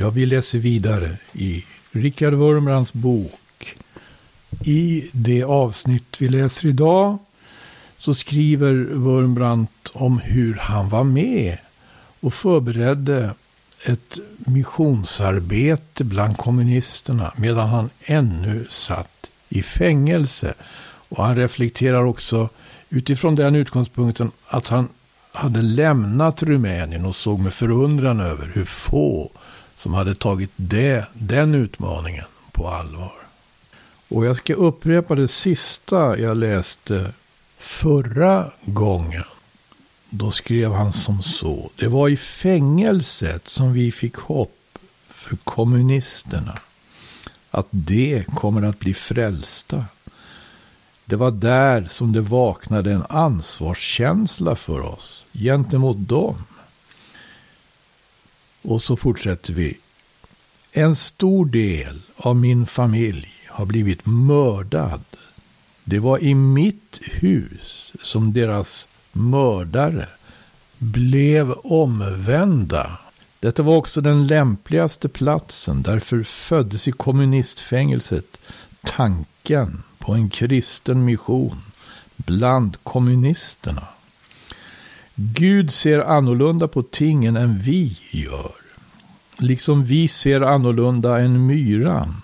Ja, vi läser vidare i Richard Wurmrands bok. I det avsnitt vi läser idag så skriver Wurmbrandt om hur han var med och förberedde ett missionsarbete bland kommunisterna medan han ännu satt i fängelse. Och han reflekterar också utifrån den utgångspunkten att han hade lämnat Rumänien och såg med förundran över hur få som hade tagit det, den utmaningen på allvar. Och jag ska upprepa det sista jag läste förra gången. Då skrev han som så. Det var i fängelset som vi fick hopp för kommunisterna. Att de kommer att bli frälsta. Det var där som det vaknade en ansvarskänsla för oss gentemot dem. Och så fortsätter vi. En stor del av min familj har blivit mördad. Det var i mitt hus som deras mördare blev omvända. Detta var också den lämpligaste platsen. Därför föddes i kommunistfängelset tanken på en kristen mission bland kommunisterna. Gud ser annorlunda på tingen än vi gör. Liksom vi ser annorlunda än myran.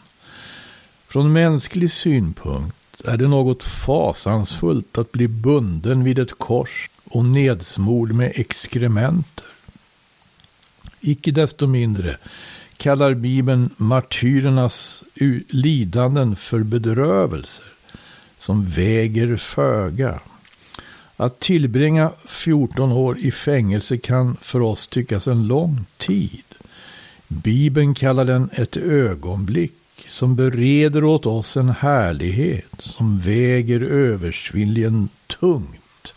Från mänsklig synpunkt är det något fasansfullt att bli bunden vid ett kors och nedsmord med exkrementer. Icke desto mindre kallar Bibeln martyrernas lidanden för bedrövelser som väger föga. Att tillbringa 14 år i fängelse kan för oss tyckas en lång tid. Bibeln kallar den ett ögonblick som bereder åt oss en härlighet som väger översvinnligen tungt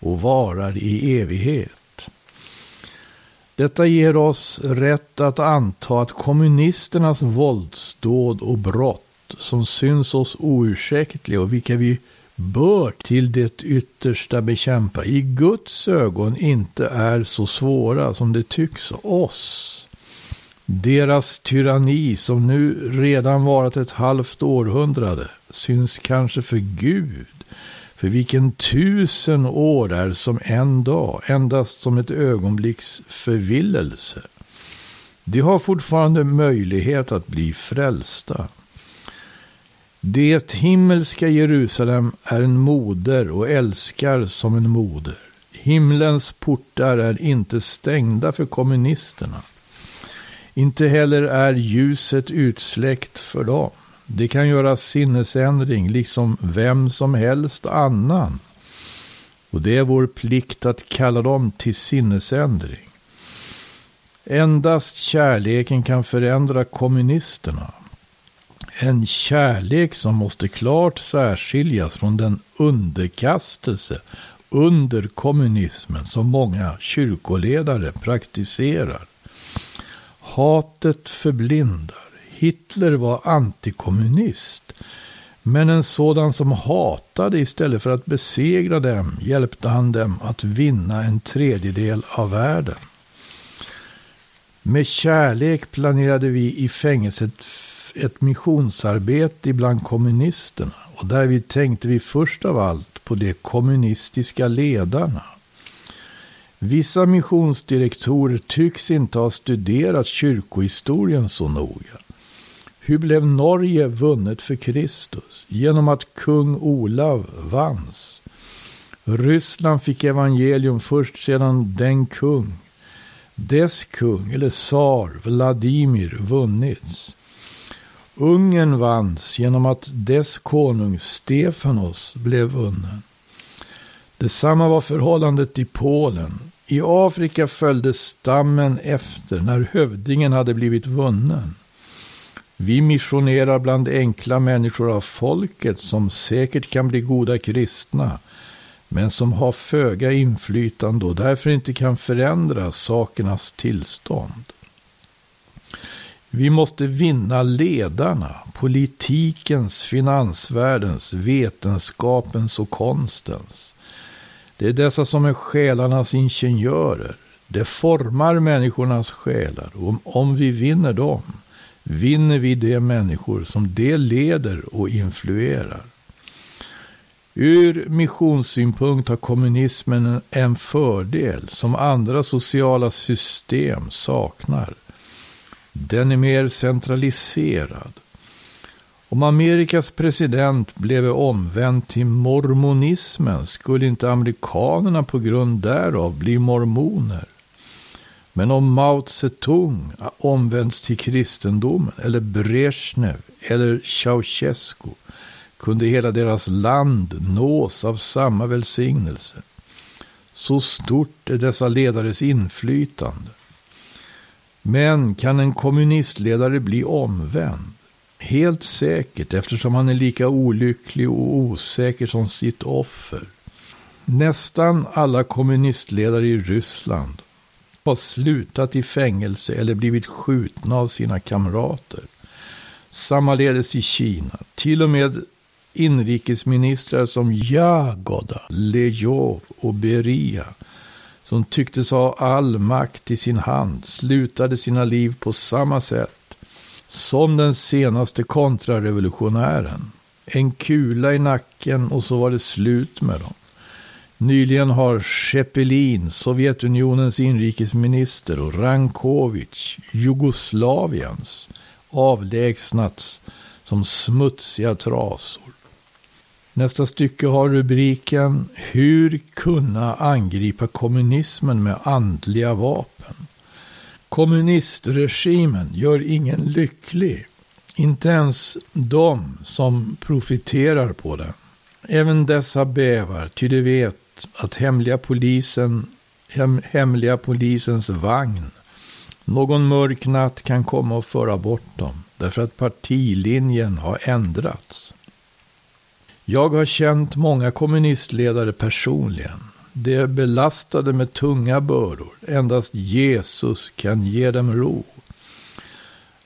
och varar i evighet. Detta ger oss rätt att anta att kommunisternas våldsdåd och brott som syns oss oursäktliga och vilka vi bör till det yttersta bekämpa i Guds ögon inte är så svåra som det tycks oss. Deras tyranni som nu redan varat ett halvt århundrade syns kanske för Gud för vilken tusen år är som en dag, endast som ett ögonblicks förvillelse. De har fortfarande möjlighet att bli frälsta. Det himmelska Jerusalem är en moder och älskar som en moder. Himlens portar är inte stängda för kommunisterna. Inte heller är ljuset utsläckt för dem. Det kan göra sinnesändring, liksom vem som helst annan. Och det är vår plikt att kalla dem till sinnesändring. Endast kärleken kan förändra kommunisterna. En kärlek som måste klart särskiljas från den underkastelse under kommunismen som många kyrkoledare praktiserar. Hatet förblindar. Hitler var antikommunist. Men en sådan som hatade istället för att besegra dem hjälpte han dem att vinna en tredjedel av världen. Med kärlek planerade vi i fängelset ett missionsarbete bland kommunisterna och därvid tänkte vi först av allt på de kommunistiska ledarna. Vissa missionsdirektorer tycks inte ha studerat kyrkohistorien så noga. Hur blev Norge vunnet för Kristus? Genom att kung Olav vanns. Ryssland fick evangelium först sedan den kung, dess kung eller tsar Vladimir vunnits. Ungern vanns genom att dess konung Stefanos blev vunnen. Detsamma var förhållandet i Polen. I Afrika följde stammen efter när hövdingen hade blivit vunnen. Vi missionerar bland enkla människor av folket som säkert kan bli goda kristna, men som har föga inflytande och därför inte kan förändra sakernas tillstånd. Vi måste vinna ledarna, politikens, finansvärldens, vetenskapens och konstens. Det är dessa som är själarnas ingenjörer. Det formar människornas själar. Och om vi vinner dem, vinner vi de människor som de leder och influerar. Ur missionssynpunkt har kommunismen en fördel som andra sociala system saknar. Den är mer centraliserad. Om Amerikas president blev omvänd till mormonismen skulle inte amerikanerna på grund därav bli mormoner. Men om Mao Zedong omvänds till kristendomen, eller Brezhnev, eller Ceausescu, kunde hela deras land nås av samma välsignelse. Så stort är dessa ledares inflytande. Men kan en kommunistledare bli omvänd? Helt säkert, eftersom han är lika olycklig och osäker som sitt offer. Nästan alla kommunistledare i Ryssland har slutat i fängelse eller blivit skjutna av sina kamrater. Sammaledes i Kina. Till och med inrikesministrar som Jagoda, Lejov och Beria som tycktes ha all makt i sin hand slutade sina liv på samma sätt som den senaste kontrarevolutionären. En kula i nacken och så var det slut med dem. Nyligen har Shepelin, Sovjetunionens inrikesminister, och Rankovic, Jugoslaviens, avlägsnats som smutsiga trasor. Nästa stycke har rubriken Hur kunna angripa kommunismen med andliga vapen. Kommunistregimen gör ingen lycklig. Inte ens de som profiterar på det. Även dessa bävar, ty de vet att hemliga polisen, hem, hemliga polisens vagn någon mörk natt kan komma och föra bort dem. Därför att partilinjen har ändrats. Jag har känt många kommunistledare personligen. De är belastade med tunga bördor. Endast Jesus kan ge dem ro.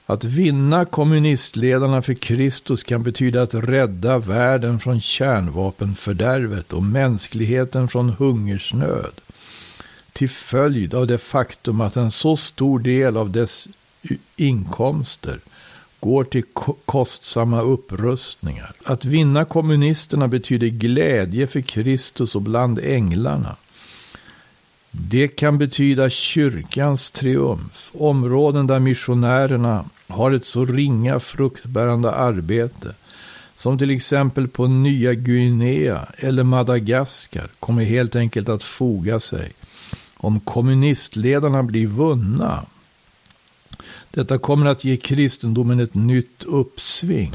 Att vinna kommunistledarna för Kristus kan betyda att rädda världen från kärnvapenfördärvet och mänskligheten från hungersnöd. Till följd av det faktum att en så stor del av dess inkomster går till kostsamma upprustningar. Att vinna kommunisterna betyder glädje för Kristus och bland änglarna. Det kan betyda kyrkans triumf, områden där missionärerna har ett så ringa fruktbärande arbete som till exempel på Nya Guinea eller Madagaskar kommer helt enkelt att foga sig om kommunistledarna blir vunna detta kommer att ge kristendomen ett nytt uppsving.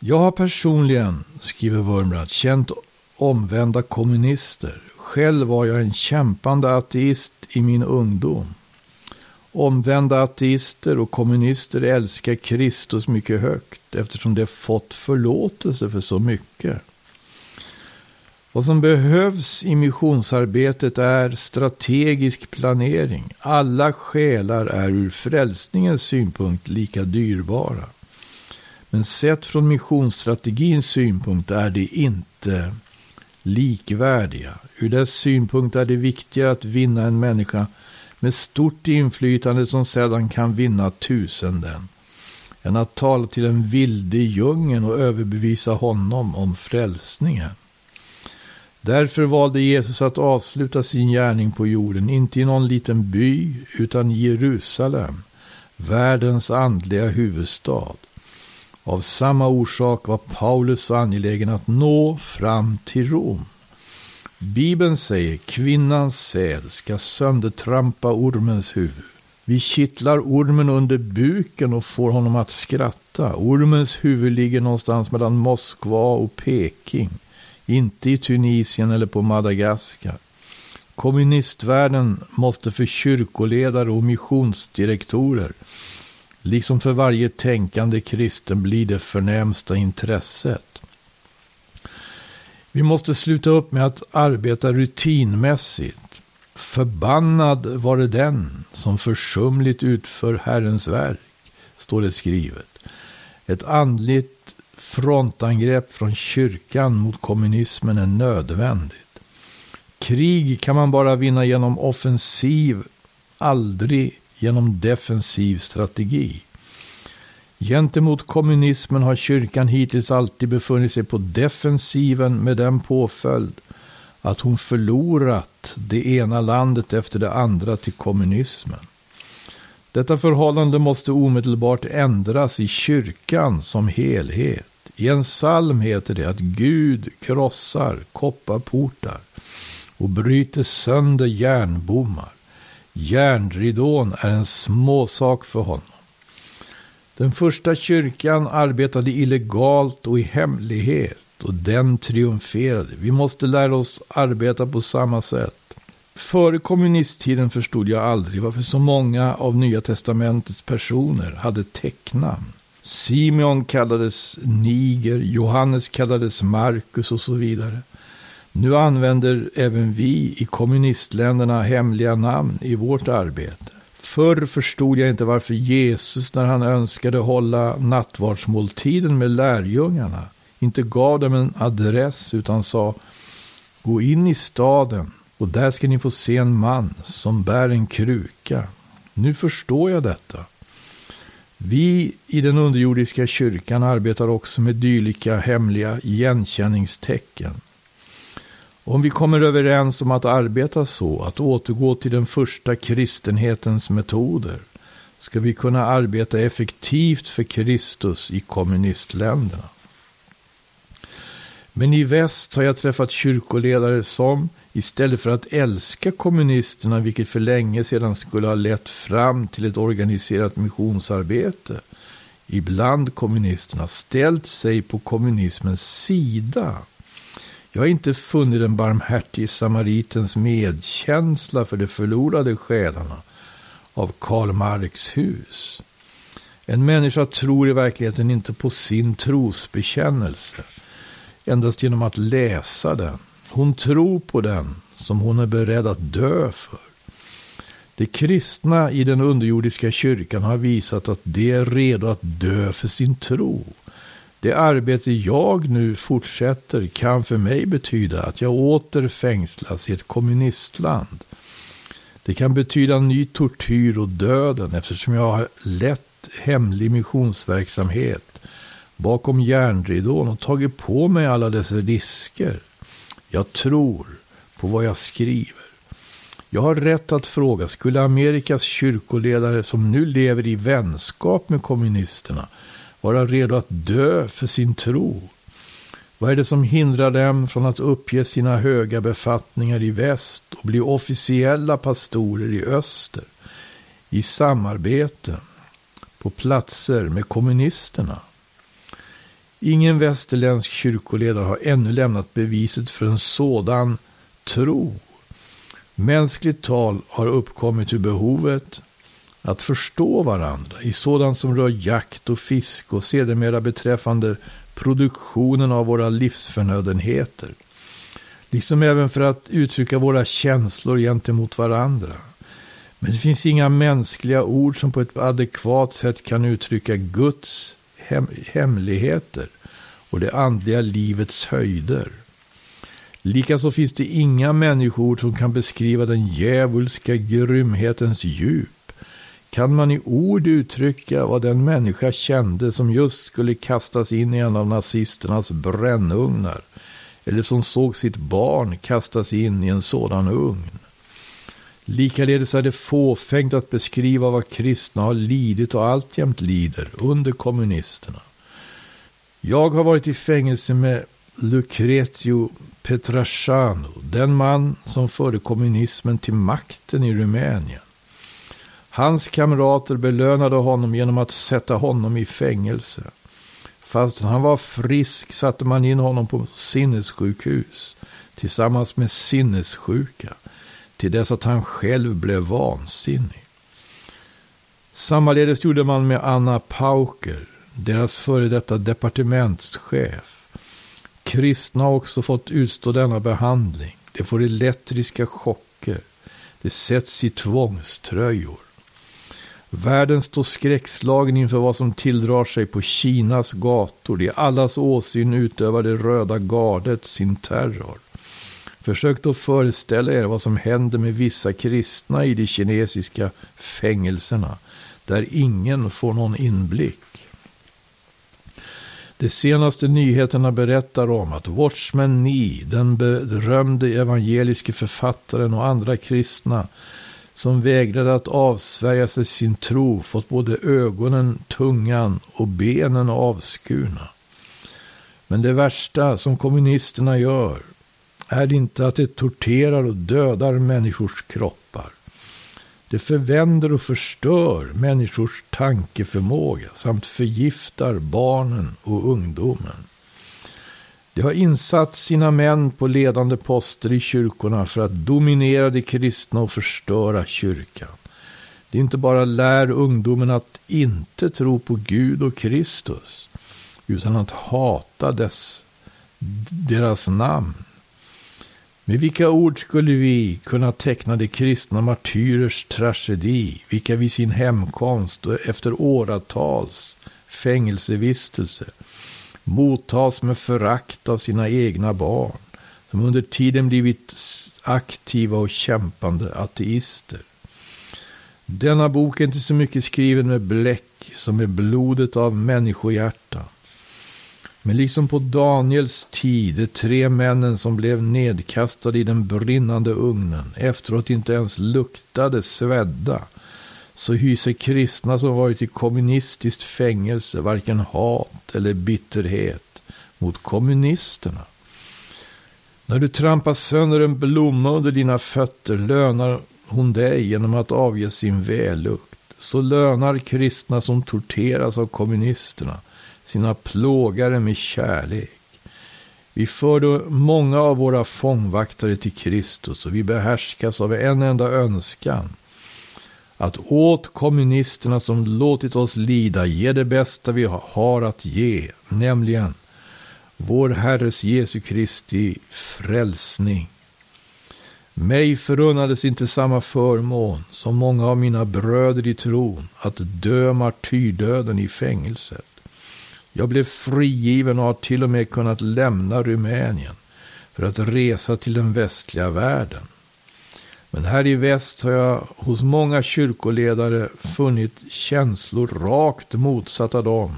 Jag har personligen, skriver Wurmbrand, känt omvända kommunister. Själv var jag en kämpande ateist i min ungdom. Omvända ateister och kommunister älskar Kristus mycket högt eftersom de fått förlåtelse för så mycket. Vad som behövs i missionsarbetet är strategisk planering. Alla själar är ur frälsningens synpunkt lika dyrbara. Men sett från missionsstrategins synpunkt är de inte likvärdiga. Ur dess synpunkt är det viktigare att vinna en människa med stort inflytande som sedan kan vinna tusenden än att tala till en vilde i djungeln och överbevisa honom om frälsningen. Därför valde Jesus att avsluta sin gärning på jorden, inte i någon liten by, utan i Jerusalem, världens andliga huvudstad. Av samma orsak var Paulus så angelägen att nå fram till Rom. Bibeln säger kvinnans säd ska söndertrampa ormens huvud. Vi kittlar ormen under buken och får honom att skratta. Ormens huvud ligger någonstans mellan Moskva och Peking. Inte i Tunisien eller på Madagaskar. Kommunistvärlden måste för kyrkoledare och missionsdirektorer, liksom för varje tänkande kristen, bli det förnämsta intresset. Vi måste sluta upp med att arbeta rutinmässigt. Förbannad var det den som försumligt utför Herrens verk, står det skrivet. Ett andligt frontangrepp från kyrkan mot kommunismen är nödvändigt. Krig kan man bara vinna genom offensiv, aldrig genom defensiv strategi. Gentemot kommunismen har kyrkan hittills alltid befunnit sig på defensiven med den påföljd att hon förlorat det ena landet efter det andra till kommunismen. Detta förhållande måste omedelbart ändras i kyrkan som helhet. I en psalm heter det att Gud krossar kopparportar och bryter sönder järnbommar. Järnridån är en småsak för honom. Den första kyrkan arbetade illegalt och i hemlighet och den triumferade. Vi måste lära oss arbeta på samma sätt. Före kommunisttiden förstod jag aldrig varför så många av Nya Testamentets personer hade tecknamn. Simeon kallades Niger, Johannes kallades Markus och så vidare. Nu använder även vi i kommunistländerna hemliga namn i vårt arbete. Förr förstod jag inte varför Jesus, när han önskade hålla nattvardsmåltiden med lärjungarna, inte gav dem en adress utan sa Gå in i staden och där ska ni få se en man som bär en kruka. Nu förstår jag detta. Vi i den underjordiska kyrkan arbetar också med dylika hemliga igenkänningstecken. Om vi kommer överens om att arbeta så, att återgå till den första kristenhetens metoder, ska vi kunna arbeta effektivt för Kristus i kommunistländerna. Men i väst har jag träffat kyrkoledare som, istället för att älska kommunisterna, vilket för länge sedan skulle ha lett fram till ett organiserat missionsarbete, ibland kommunisterna ställt sig på kommunismens sida. Jag har inte funnit den barmhärtige samaritens medkänsla för de förlorade själarna av Karl Marx hus. En människa tror i verkligheten inte på sin trosbekännelse endast genom att läsa den. Hon tror på den som hon är beredd att dö för. De kristna i den underjordiska kyrkan har visat att de är redo att dö för sin tro. Det arbete jag nu fortsätter kan för mig betyda att jag åter fängslas i ett kommunistland. Det kan betyda ny tortyr och döden eftersom jag har lett hemlig missionsverksamhet bakom järnridån och tagit på mig alla dessa risker. Jag tror på vad jag skriver. Jag har rätt att fråga, skulle Amerikas kyrkoledare som nu lever i vänskap med kommunisterna vara redo att dö för sin tro? Vad är det som hindrar dem från att uppge sina höga befattningar i väst och bli officiella pastorer i öster? I samarbete på platser med kommunisterna? Ingen västerländsk kyrkoledare har ännu lämnat beviset för en sådan tro. Mänskligt tal har uppkommit ur behovet att förstå varandra i sådant som rör jakt och fiske och sedermera beträffande produktionen av våra livsförnödenheter. Liksom även för att uttrycka våra känslor gentemot varandra. Men det finns inga mänskliga ord som på ett adekvat sätt kan uttrycka Guds hem hemligheter och det andliga livets höjder. Likaså finns det inga människor som kan beskriva den djävulska grymhetens djup. Kan man i ord uttrycka vad den människa kände som just skulle kastas in i en av nazisternas brännugnar? Eller som såg sitt barn kastas in i en sådan ugn? Likaledes är det fåfängt att beskriva vad kristna har lidit och alltjämt lider under kommunisterna. Jag har varit i fängelse med Lucretio Petrasciano, den man som förde kommunismen till makten i Rumänien. Hans kamrater belönade honom genom att sätta honom i fängelse. Fast han var frisk satte man in honom på sinnessjukhus tillsammans med sinnessjuka till dess att han själv blev vansinnig. Sammaledes gjorde man med Anna Pauker, deras före detta departementschef. Kristna har också fått utstå denna behandling. De får elektriska chocker. De sätts i tvångströjor. Världen står skräckslagen inför vad som tilldrar sig på Kinas gator. I allas åsyn utövar det röda gardet sin terror. Försök då föreställa er vad som händer med vissa kristna i de kinesiska fängelserna, där ingen får någon inblick. De senaste nyheterna berättar om att Watchman Nee, den berömde evangeliske författaren och andra kristna som vägrade att avsvärja sig sin tro, fått både ögonen, tungan och benen avskurna. Men det värsta som kommunisterna gör är det inte att det torterar och dödar människors kroppar. Det förvänder och förstör människors tankeförmåga samt förgiftar barnen och ungdomen. De har insatt sina män på ledande poster i kyrkorna för att dominera de kristna och förstöra kyrkan. Det inte bara lär ungdomen att inte tro på Gud och Kristus, utan att hata dess, deras namn med vilka ord skulle vi kunna teckna de kristna martyrers tragedi, vilka vid sin hemkomst och efter åratals fängelsevistelse mottas med förakt av sina egna barn, som under tiden blivit aktiva och kämpande ateister. Denna bok är inte så mycket skriven med bläck som med blodet av människohjärtan. Men liksom på Daniels tid, de tre männen som blev nedkastade i den brinnande ugnen, efteråt inte ens luktade svedda, så hyser kristna som varit i kommunistiskt fängelse varken hat eller bitterhet mot kommunisterna. När du trampar sönder en blomma under dina fötter lönar hon dig genom att avge sin vällukt. Så lönar kristna som torteras av kommunisterna sina plågare med kärlek. Vi förde många av våra fångvaktare till Kristus och vi behärskas av en enda önskan. Att åt kommunisterna som låtit oss lida ge det bästa vi har att ge, nämligen vår Herres Jesu Kristi frälsning. Mig förunnades inte samma förmån som många av mina bröder i tron att dö martyrdöden i fängelset. Jag blev frigiven och har till och med kunnat lämna Rumänien för att resa till den västliga världen. Men här i väst har jag hos många kyrkoledare funnit känslor rakt motsatta dem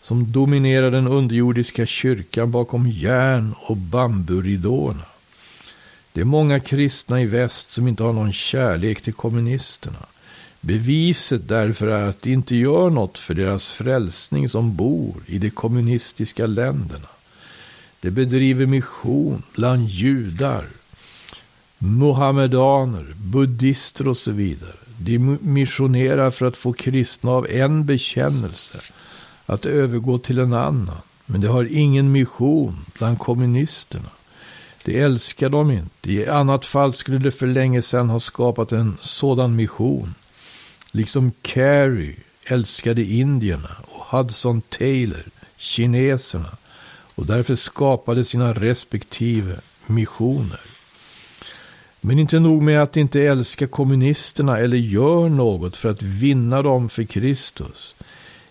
som dominerar den underjordiska kyrkan bakom järn och bamburidåerna. Det är många kristna i väst som inte har någon kärlek till kommunisterna. Beviset därför är att det inte gör något för deras frälsning som bor i de kommunistiska länderna. De bedriver mission bland judar, muhammedaner, buddister och så vidare. De missionerar för att få kristna av en bekännelse att övergå till en annan. Men de har ingen mission bland kommunisterna. Det älskar de inte. I annat fall skulle de för länge sedan ha skapat en sådan mission liksom Carey älskade indierna och Hudson Taylor kineserna och därför skapade sina respektive missioner. Men inte nog med att inte älska kommunisterna eller gör något för att vinna dem för Kristus.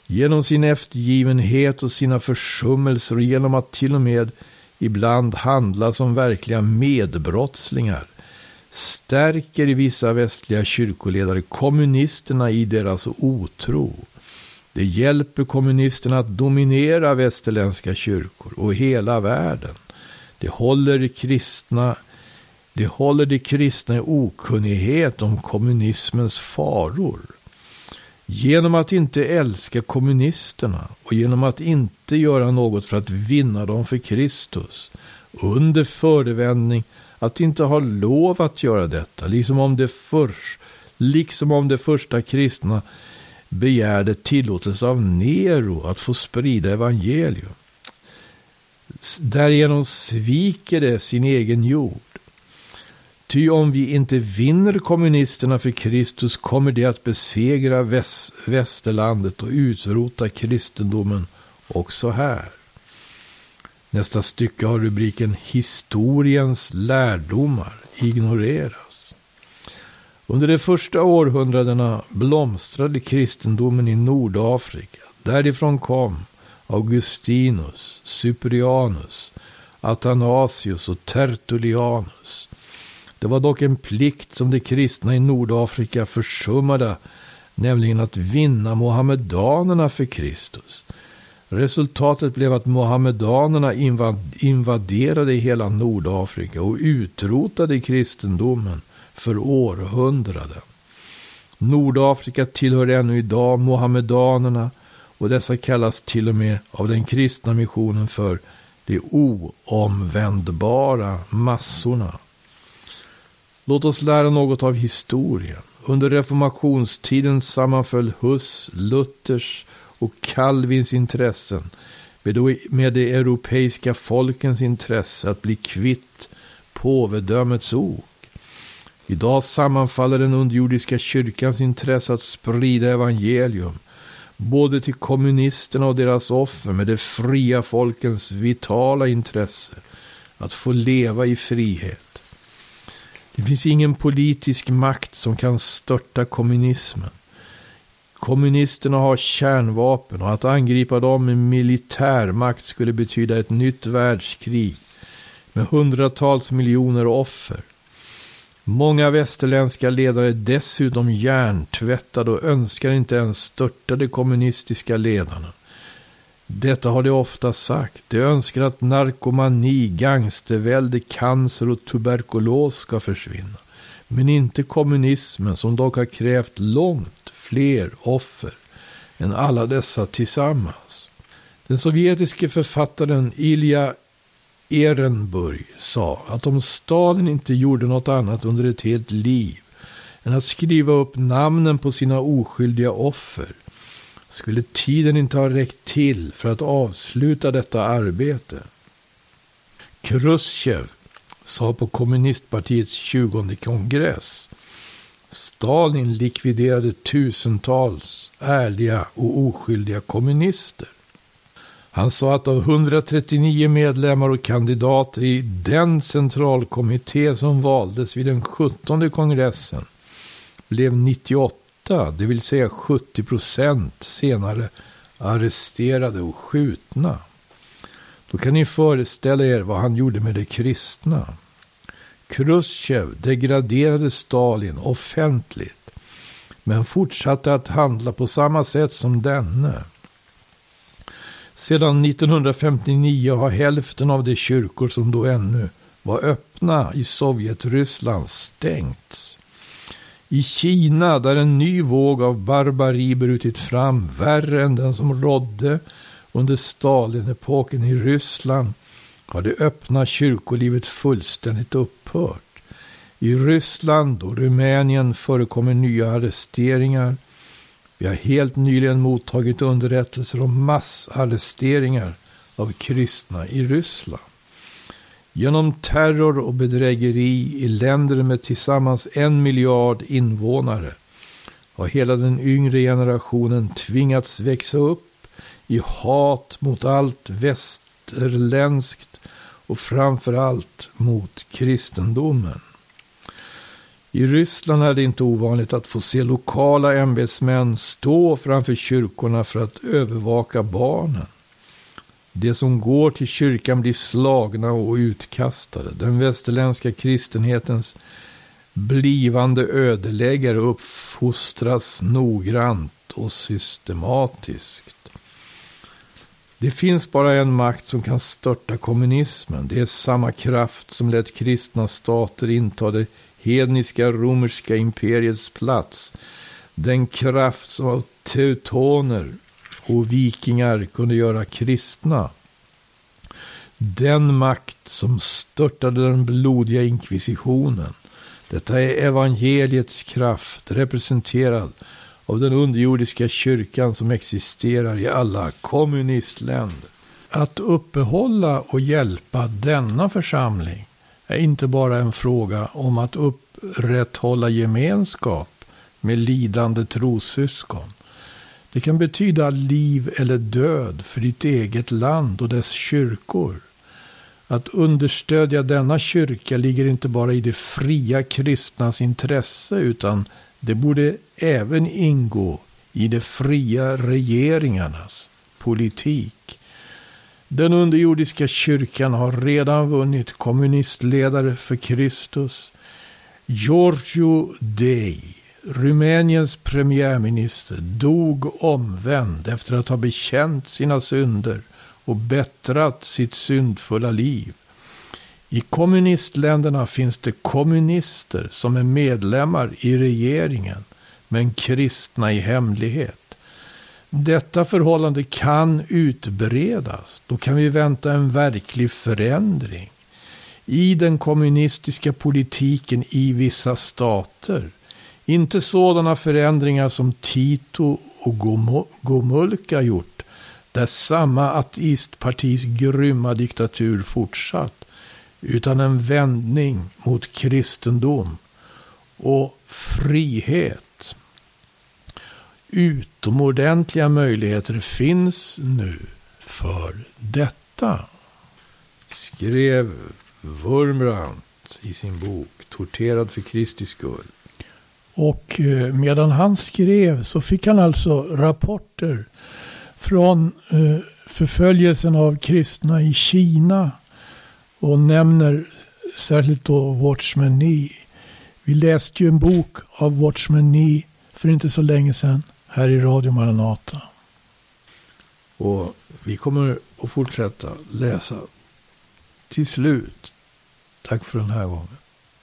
Genom sin eftergivenhet och sina försummelser och genom att till och med ibland handla som verkliga medbrottslingar stärker vissa västliga kyrkoledare kommunisterna i deras otro. Det hjälper kommunisterna att dominera västerländska kyrkor och hela världen. Det håller kristna det håller de kristna i okunnighet om kommunismens faror. Genom att inte älska kommunisterna och genom att inte göra något för att vinna dem för Kristus under förevändning att inte ha lov att göra detta, liksom om det, först, liksom om det första kristna begärde tillåtelse av Nero att få sprida evangelium. Därigenom sviker det sin egen jord. Ty om vi inte vinner kommunisterna för Kristus kommer det att besegra väst, västerlandet och utrota kristendomen också här. Nästa stycke har rubriken Historiens lärdomar ignoreras. Under de första århundradena blomstrade kristendomen i Nordafrika. Därifrån kom Augustinus, Cyprianus, Athanasius och Tertullianus. Det var dock en plikt som de kristna i Nordafrika försummade, nämligen att vinna mohammedanerna för Kristus. Resultatet blev att mohammedanerna invaderade hela Nordafrika och utrotade kristendomen för århundraden. Nordafrika tillhör ännu idag mohammedanerna och dessa kallas till och med av den kristna missionen för de oomvändbara massorna. Låt oss lära något av historien. Under reformationstiden sammanföll Hus, Luthers och Calvins intressen med de europeiska folkens intresse att bli kvitt påvedömets ok. Idag sammanfaller den underjordiska kyrkans intresse att sprida evangelium både till kommunisterna och deras offer med det fria folkens vitala intresse att få leva i frihet. Det finns ingen politisk makt som kan störta kommunismen. Kommunisterna har kärnvapen och att angripa dem med militärmakt skulle betyda ett nytt världskrig med hundratals miljoner offer. Många västerländska ledare är dessutom hjärntvättade och önskar inte ens störta de kommunistiska ledarna. Detta har de ofta sagt. De önskar att narkomani, gangstervälde, cancer och tuberkulos ska försvinna. Men inte kommunismen som dock har krävt långt fler offer än alla dessa tillsammans. Den sovjetiske författaren Ilja Ehrenburg sa att om Stalin inte gjorde något annat under ett helt liv än att skriva upp namnen på sina oskyldiga offer skulle tiden inte ha räckt till för att avsluta detta arbete. Khrushchev sa på kommunistpartiets 20 kongress Stalin likviderade tusentals ärliga och oskyldiga kommunister. Han sa att av 139 medlemmar och kandidater i den centralkommitté som valdes vid den 17 kongressen blev 98, det vill säga 70 procent, senare arresterade och skjutna. Då kan ni föreställa er vad han gjorde med de kristna. Khrushchev degraderade Stalin offentligt, men fortsatte att handla på samma sätt som denne. Sedan 1959 har hälften av de kyrkor som då ännu var öppna i Sovjetryssland stängts. I Kina, där en ny våg av barbari brutit fram, värre än den som rådde under Stalinepoken i Ryssland, har det öppna kyrkolivet fullständigt upphört. I Ryssland och Rumänien förekommer nya arresteringar vi har helt nyligen mottagit underrättelser om massarresteringar av kristna i Ryssland. Genom terror och bedrägeri i länder med tillsammans en miljard invånare har hela den yngre generationen tvingats växa upp i hat mot allt västerländskt och framför allt mot kristendomen. I Ryssland är det inte ovanligt att få se lokala ämbetsmän stå framför kyrkorna för att övervaka barnen. De som går till kyrkan blir slagna och utkastade. Den västerländska kristenhetens blivande ödeläggare uppfostras noggrant och systematiskt. Det finns bara en makt som kan störta kommunismen. Det är samma kraft som lät kristna stater inta det hedniska romerska imperiets plats. Den kraft som av teutoner och vikingar kunde göra kristna. Den makt som störtade den blodiga inkvisitionen. Detta är evangeliets kraft representerad av den underjordiska kyrkan som existerar i alla kommunistländer. Att uppehålla och hjälpa denna församling är inte bara en fråga om att upprätthålla gemenskap med lidande trossyskon. Det kan betyda liv eller död för ditt eget land och dess kyrkor. Att understödja denna kyrka ligger inte bara i de fria kristnas intresse utan det borde även ingå i de fria regeringarnas politik. Den underjordiska kyrkan har redan vunnit kommunistledare för Kristus. Giorgio Dei, Rumäniens premiärminister, dog omvänd efter att ha bekänt sina synder och bättrat sitt syndfulla liv. I kommunistländerna finns det kommunister som är medlemmar i regeringen, men kristna i hemlighet. Detta förhållande kan utbredas. Då kan vi vänta en verklig förändring. I den kommunistiska politiken i vissa stater. Inte sådana förändringar som Tito och Gomulka gjort. Där samma ateistpartis grymma diktatur fortsatt. Utan en vändning mot kristendom och frihet utomordentliga möjligheter finns nu för detta. Skrev Wurmbrandt i sin bok Torterad för Kristi skull. Och eh, medan han skrev så fick han alltså rapporter från eh, förföljelsen av kristna i Kina. Och nämner särskilt då Watchman Nee. Vi läste ju en bok av Watchman Nee för inte så länge sedan här i Radio Maranata. Och vi kommer att fortsätta läsa till slut. Tack för den här gången.